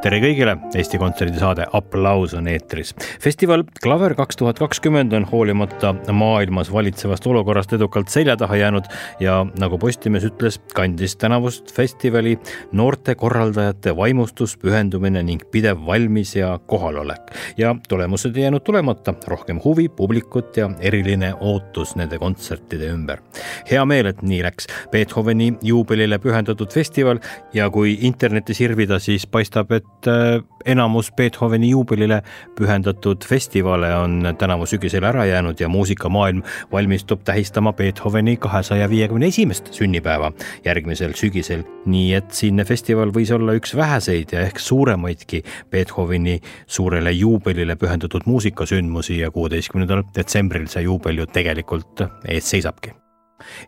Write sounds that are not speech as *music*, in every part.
tere kõigile, Eesti Kontserdi saade Applaus on eetris. festival Klaver kaks tuhat kakskümmend on hoolimata maailmas valitsevast olukorrast edukalt selja taha jäänud ja nagu Postimees ütles, kandis tänavust festivali noorte korraldajate vaimustus, pühendumine ning pidev valmis ja kohalolek. ja tulemused ei jäänud tulemata, rohkem huvi, publikut ja eriline ootus nende kontsertide ümber. hea meel, et nii läks. Beethoveni juubelile pühendatud festival ja kui internetti sirvida, siis paistab, et et äh, enamus Beethoveni juubelile pühendatud festivale on tänavu sügisel ära jäänud ja muusikamaailm valmistub tähistama Beethoveni kahesaja viiekümne esimest sünnipäeva järgmisel sügisel. nii et siinne festival võis olla üks väheseid ja ehk suuremaidki Beethoveni suurele juubelile pühendatud muusikasündmusi ja kuueteistkümnendal detsembril see juubel ju tegelikult ees seisabki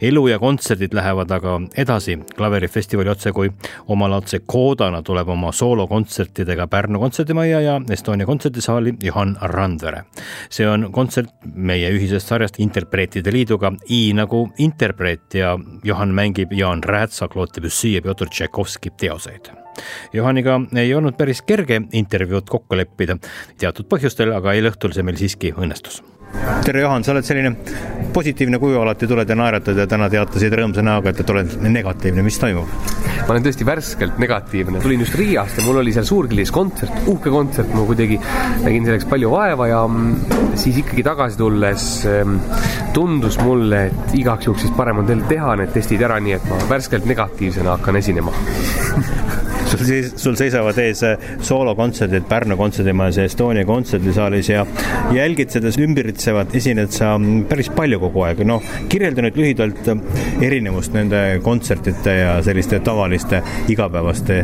elu ja kontserdid lähevad aga edasi. Klaverifestivali otsekui omalaadse koodana tuleb oma soolokontsertidega Pärnu kontserdimajja ja Estonia kontserdisaali Johan Randvere. see on kontsert meie ühisest sarjast Interpreetide Liiduga I nagu interpreet ja Johan mängib Jaan Räätsa, Claude Debussy ja Pjotor Tšaikovski teoseid. Johaniga ei olnud päris kerge intervjuud kokku leppida. Teatud põhjustel, aga eile õhtul see meil siiski õnnestus tere, Juhan, sa oled selline positiivne kuju, alati tuled ja naeratad ja täna teatasid rõõmsa näoga, et oled negatiivne, mis toimub? ma olen tõesti värskelt negatiivne, tulin just Riiast ja mul oli seal Suurkilis kontsert, uhke kontsert, ma kuidagi nägin selleks palju vaeva ja mm, siis ikkagi tagasi tulles mm, tundus mulle, et igaks juhuks siis parem on teil teha need testid ära, nii et ma värskelt negatiivsena hakkan esinema *laughs* sul seis-, sul seisavad ees äh, soolokontserdid Pärnu kontserdimajas ja Estonia kontserdisaalis ja jälgid seda ümbritsevat, esined sa päris palju kogu aeg, noh, kirjelda nüüd lühidalt äh, erinevust nende kontsertide ja selliste tavaliste igapäevaste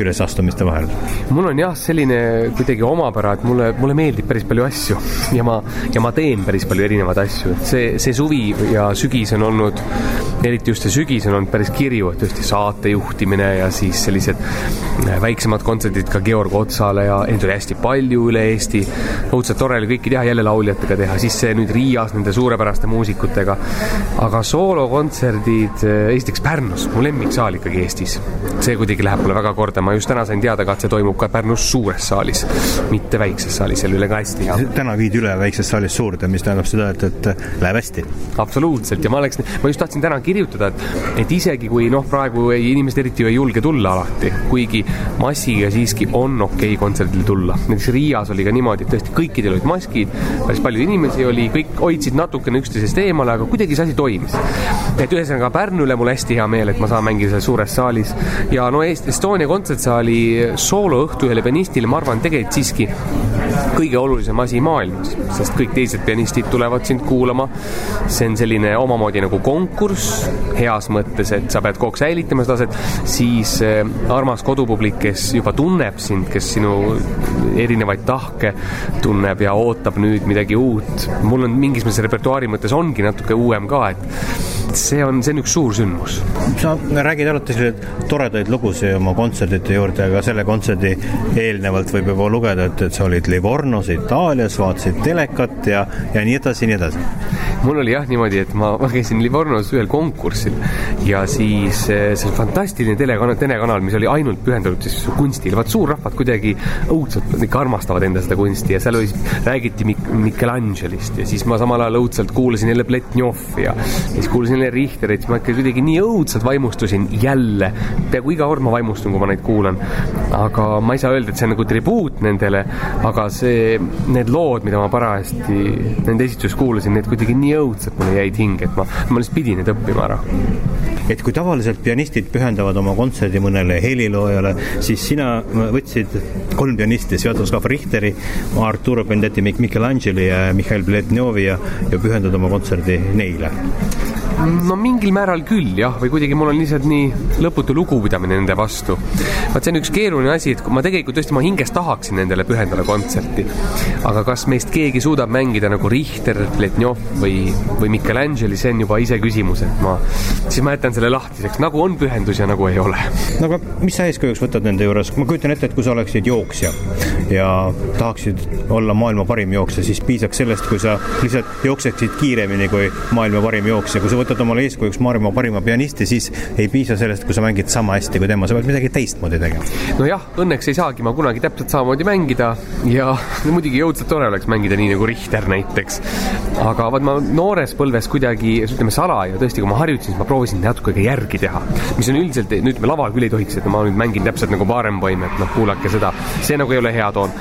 ülesastumiste vahel? mul on jah, selline kuidagi omapära, et mulle, mulle meeldib päris palju asju ja ma, ja ma teen päris palju erinevaid asju, et see, see suvi ja sügis on olnud, eriti just see sügis on olnud päris kirju, et tõesti saate juhtimine ja siis sellised väiksemad kontserdid ka Georg Otsale ja neid oli hästi palju üle Eesti. õudselt tore oli kõiki teha, jälle lauljatega teha, siis see nüüd Riias nende suurepäraste muusikutega. aga soolokontserdid, esiteks Pärnus, mu lemmiksaal ikkagi Eestis. see kuidagi läheb mulle väga korda, ma just täna sain teada ka, et see toimub ka Pärnus suures saalis, mitte väikses saalis, seal üle ka hästi hea. täna viidi üle väiksest saalist suurde, mis tähendab seda, et, et läheb hästi. absoluutselt ja ma oleks, ma just tahtsin täna kirjutada, et, et isegi kui noh, praegu ei, inimesed eriti ju ei julge tulla alati, kuigi maskiga siiski on okei okay kontserdile tulla. näiteks Riias oli ka niimoodi, et tõesti kõikidel olid maskid, päris palju inimesi oli, kõik hoidsid natukene üksteisest eemale, aga kuidagi see asi toimis. et ühesõnaga Pärnu üle mul hästi hea meel, et ma saan mängida seal suures saalis ja no Estonia kontsertsaali sooloõhtu ühele pianistile, ma arvan, tegelikult siiski kõige olulisem asi maailmas, sest kõik teised pianistid tulevad sind kuulama. see on selline omamoodi nagu konkurss heas mõttes, et sa pead kogu aeg säilitama seda taset, siis äh, armas kodupublik, kes juba tunneb sind, kes sinu erinevaid tahke tunneb ja ootab nüüd midagi uut. mul on mingis mõttes repertuaari mõttes ongi natuke uuem ka, et see on, see on üks suur sündmus. sa räägid alati selliseid toredaid lugusid oma kontserdite juurde, aga selle kontserdi eelnevalt võib juba lugeda, et, et sa olid Livornos Itaalias, vaatasid telekat ja, ja nii edasi, nii edasi. mul oli jah niimoodi, et ma, ma käisin Livornos ühel konkursil ja siis eh, see fantastiline telekanal, telekanal, mis oli ainult pühendatud siis kunstile, vaat suurrahvad kuidagi õudselt ikka armastavad enda seda kunsti ja seal oli, räägiti Mik-, Michelangelist ja siis ma samal ajal õudselt kuulasin jälle Pletnjovi ja siis kuulasin selline Richter, et ma ikka kuidagi nii õudselt vaimustusin jälle. peaaegu iga kord ma vaimustun, kui ma neid kuulan. aga ma ei saa öelda, et see on nagu tribuut nendele, aga see, need lood, mida ma parajasti nende esituses kuulasin, need kuidagi nii õudselt mulle jäid hinge, et ma, ma lihtsalt pidin need õppima ära et kui tavaliselt pianistid pühendavad oma kontserdi mõnele heliloojale, siis sina võtsid kolm pianisti, Svjatoslav Richteri, Arturo Bendetti, Michelangeli ja Mihhail Pletnjovi ja, ja pühendad oma kontserdi neile no mingil määral küll jah, või kuidagi mul on lihtsalt nii lõputu lugupidamine nende vastu. vaat see on üks keeruline asi, et ma tegelikult tõesti, ma hinges tahaksin nendele pühendada kontserti. aga kas meist keegi suudab mängida nagu Richter, Pletnjov või, või Michelangeli, see on juba iseküsimus, et ma, siis ma jätan selle lahtiseks, nagu on pühendus ja nagu ei ole. no aga mis sa eeskujuks võtad nende juures, ma kujutan ette, et kui sa oleksid jooksja ja tahaksid olla maailma parim jooksja, siis piisaks sellest, kui sa lihtsalt jookseksid kiiremini kui maailma parim jooksja, kui sa võtad omale eeskujuks maailma parima pianisti, siis ei piisa sellest, kui sa mängid sama hästi kui tema, sa pead midagi teistmoodi tegema. nojah, õnneks ei saagi ma kunagi täpselt samamoodi mängida ja no, *laughs* muidugi õudselt tore oleks mängida nii nagu Richter näiteks. aga vaat ma noores põlves kuidagi, ütleme salaja tõesti, kui ma harjutasin, siis ma proovisin natuke ka järgi teha, mis on üldiselt, nüüd me laval küll ei tohiks, et ma nüüd mängin täpselt nagu Barenboim, et noh, kuulake seda, see nagu ei ole hea toon.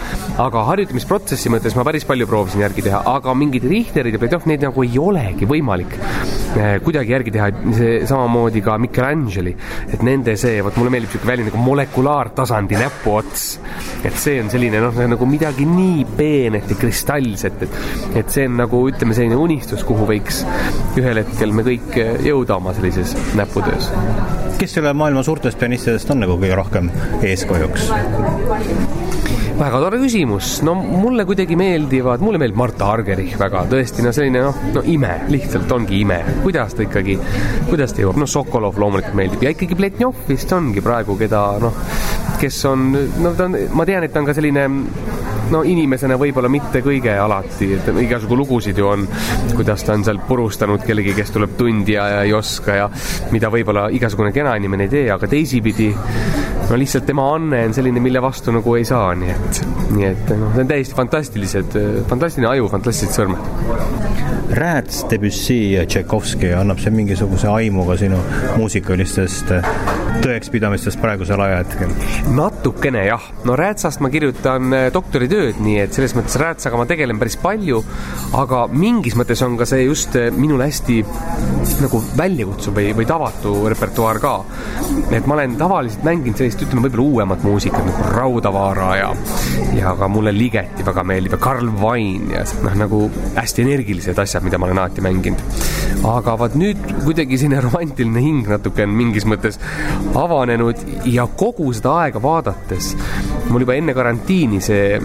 aga harjutamisprotsessi mõttes ma päris palju proovisin järgi teha, aga mingid Richterid ja Pletov, neid nagu ei olegi võimalik kuidagi järgi teha, see samamoodi ka Michelangeli, et nende see, vot mulle meeldib niisugune väljend nagu molekulaartasandi näpuots. et see on selline noh, nagu midagi nii peenet ja kristallset, et, et see on nagu ütleme, selline unistus, kuhu võiks ühel hetkel me kõik jõuda oma sellises näputöös. kes selle maailma suurtest pianistidest on nagu kõige rohkem eeskujuks? Väga tore küsimus, no mulle kuidagi meeldivad, mulle meeldib Marta Argerich väga, tõesti, no selline noh, no ime, lihtsalt ongi ime, kuidas ta ikkagi, kuidas ta jõuab, no Sokolov loomulikult meeldib. Ja ikkagi Pletnjov vist ongi praegu, keda noh, kes on, no ta on, ma tean, et ta on ka selline no inimesena võib-olla mitte kõige alati, et igasugu lugusid ju on, kuidas ta on seal purustanud kellegi, kes tuleb tundi ja, ja ei oska ja mida võib-olla igasugune kena inimene ei tee, aga teisipidi no lihtsalt tema anne on selline, mille vastu nagu ei saa, nii et, nii et noh, see on täiesti fantastilised, fantastiline aju, fantastilised sõrmed. Rääts, Debussy ja Tšaikovski, annab see mingisuguse aimu ka sinu muusikalistest tõekspidamistest praegusel ajahetkel? natukene jah, no Räätsast ma kirjutan äh, doktoritööd, nii et selles mõttes Räätsaga ma tegelen päris palju, aga mingis mõttes on ka see just äh, minul hästi nagu väljakutsuv või, või tavatu repertuaar ka. et ma olen tavaliselt mänginud sellist, ütleme võib-olla uuemat muusikat nagu Raudavaara ja, ja ka mulle Ligeti väga meeldib ja Karl Vain ja noh, nagu hästi energilised asjad, mida ma olen alati mänginud. aga vaat nüüd kuidagi selline romantiline hing natuke on mingis mõttes avanenud ja kogu seda aega vaadates mul juba enne karantiini see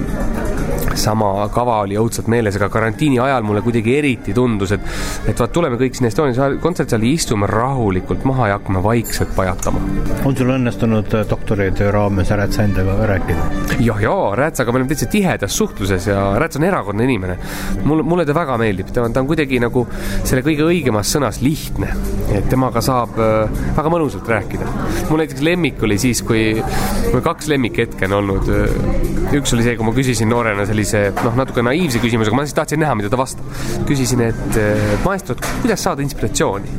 sama kava oli õudselt meeles, aga karantiini ajal mulle kuidagi eriti tundus, et et vaat tuleme kõik sinna Estonia kontsertsaali, istume rahulikult maha ja hakkame vaikselt pajatama. on sul õnnestunud äh, doktoritöö raames Rätsa endaga rääkida? jah, jaa, Rätsaga me oleme täitsa tihedas suhtluses ja Räts on erakordne inimene. mulle, mulle ta väga meeldib, ta on, ta on kuidagi nagu selle kõige õigemas sõnas lihtne, et temaga saab äh, väga mõnusalt rääkida. mul näiteks lemmik oli siis, kui, mul kaks lemmikhetke on olnud. Äh, üks oli see, kui ma küsisin noorena sellise sellise noh, natuke naiivse küsimusega, ma siis tahtsin näha, mida ta vastab. küsisin, et äh, maestro, et kuidas saada inspiratsiooni?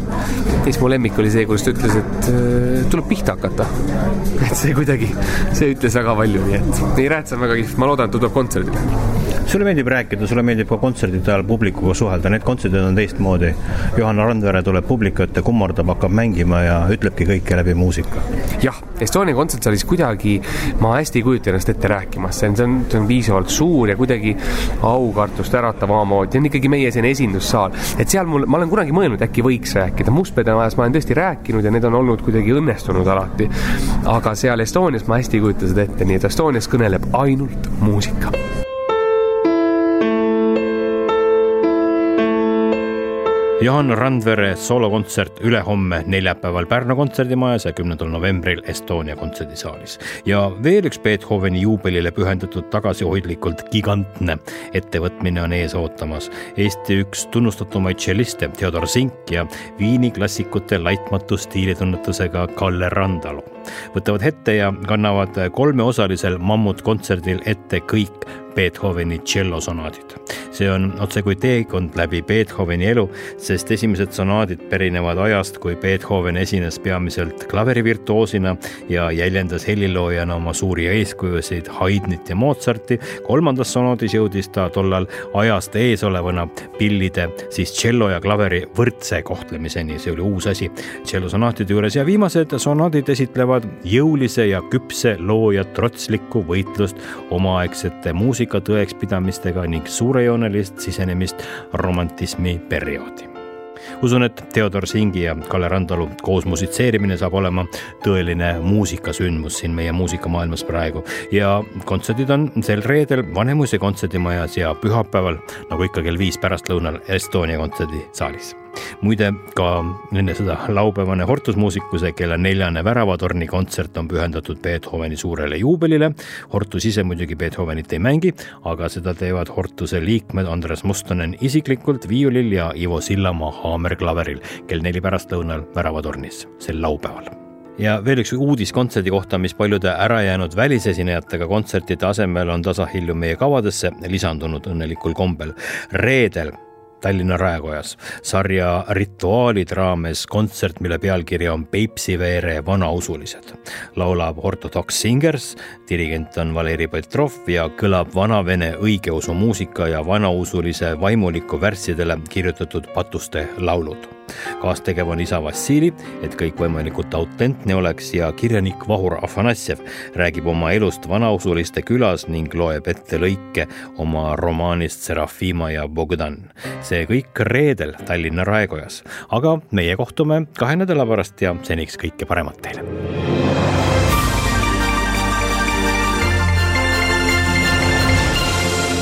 ja siis mu lemmik oli see, kuidas ta ütles, et äh, tuleb pihta hakata. *laughs* et see kuidagi, see ütles väga palju, nii et nii Rääts on väga kihvt, ma loodan, et ta tuleb kontserdile sulle meeldib rääkida, sulle meeldib ka kontserdite ajal publikuga suhelda, need kontserdid on teistmoodi. Johanna Randvere tuleb publiku ette, kummardab, hakkab mängima ja ütlebki kõike läbi muusika. jah, Estonia kontsertsaalis kuidagi ma hästi ei kujuta ennast ette rääkimas, see on, see on, see on piisavalt suur ja kuidagi aukartust äratav omamoodi, see on ikkagi meie selline esindussaal. et seal mul, ma olen kunagi mõelnud, äkki võiks rääkida, Mustpeade majas ma olen tõesti rääkinud ja need on olnud kuidagi õnnestunud alati. aga seal Estonias ma hästi ei kujuta seda ette, nii et Estonias kõneleb ainult muusika Johanna Randvere soolokontsert ülehomme neljapäeval Pärnu kontserdimajas ja kümnendal novembril Estonia kontserdisaalis. ja veel üks Beethoveni juubelile pühendatud tagasihoidlikult gigantne ettevõtmine on ees ootamas. Eesti üks tunnustatumaid tšelliste Theodor Zink ja Viini klassikute laitmatu stiilitunnetusega Kalle Randalu võtavad ette ja kannavad kolmeosalisel mammutkontserdil ette kõik Beethoveni tšellosonaadid. see on otsekui teekond läbi Beethoveni elu, sest esimesed sonaadid pärinevad ajast, kui Beethoven esines peamiselt klaverivirtuoosina ja jäljendas heliloojana oma suuri eeskujusid Haydnit ja Mozarti. kolmandas sonaadis jõudis ta tollal ajast eesolevana pillide siis tšello ja klaveri võrdse kohtlemiseni, see oli uus asi tšellosonaatide juures ja viimased sonaadid esitlevad jõulise ja küpse looja trotslikku võitlust omaaegsete muusika tõekspidamistega ning suurejoonelist sisenemist romantismi perioodi. Usun, et Theodor Singi ja Kalle Randalu koos musitseerimine saab olema tõeline muusikasündmus siin meie muusikamaailmas praegu. Ja kontserdid on sel reedel Vanemuise kontserdimajas ja pühapäeval nagu ikka kell viis pärastlõunal Estonia kontserdisaalis muide, ka enne seda laupäevane Hortusmuusikuse kella neljane Väravatorni kontsert on pühendatud Beethoveni suurele juubelile. Hortus ise muidugi Beethovenit ei mängi, aga seda teevad Hortuse liikmed Andres Mustonen isiklikult viiulil ja Ivo Sillamaa haamerklaveril kell neli pärastlõunal Väravatornis sel laupäeval ja veel üks uudis kontserdi kohta, mis paljude ärajäänud välisesinejatega kontsertide asemel on tasahilju meie kavadesse lisandunud õnnelikul kombel. reedel Tallinna Raekojas sarja Rituaalid raames kontsert, mille pealkiri on Peipsiveere vanausulised. laulab Orthodox Singers, dirigent on Valeri Petrov ja kõlab vanavene õigeusu muusika ja vanausulise vaimuliku värssidele kirjutatud patuste laulud kaastegev on isa Vassili, et kõik võimalikult autentne oleks ja kirjanik Vahur Afanassjev räägib oma elust vanausuliste külas ning loeb ette lõike oma romaanist Serafima ja Bogdan. see kõik reedel Tallinna Raekojas, aga meie kohtume kahe nädala pärast ja seniks kõike paremat teile.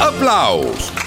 aplaus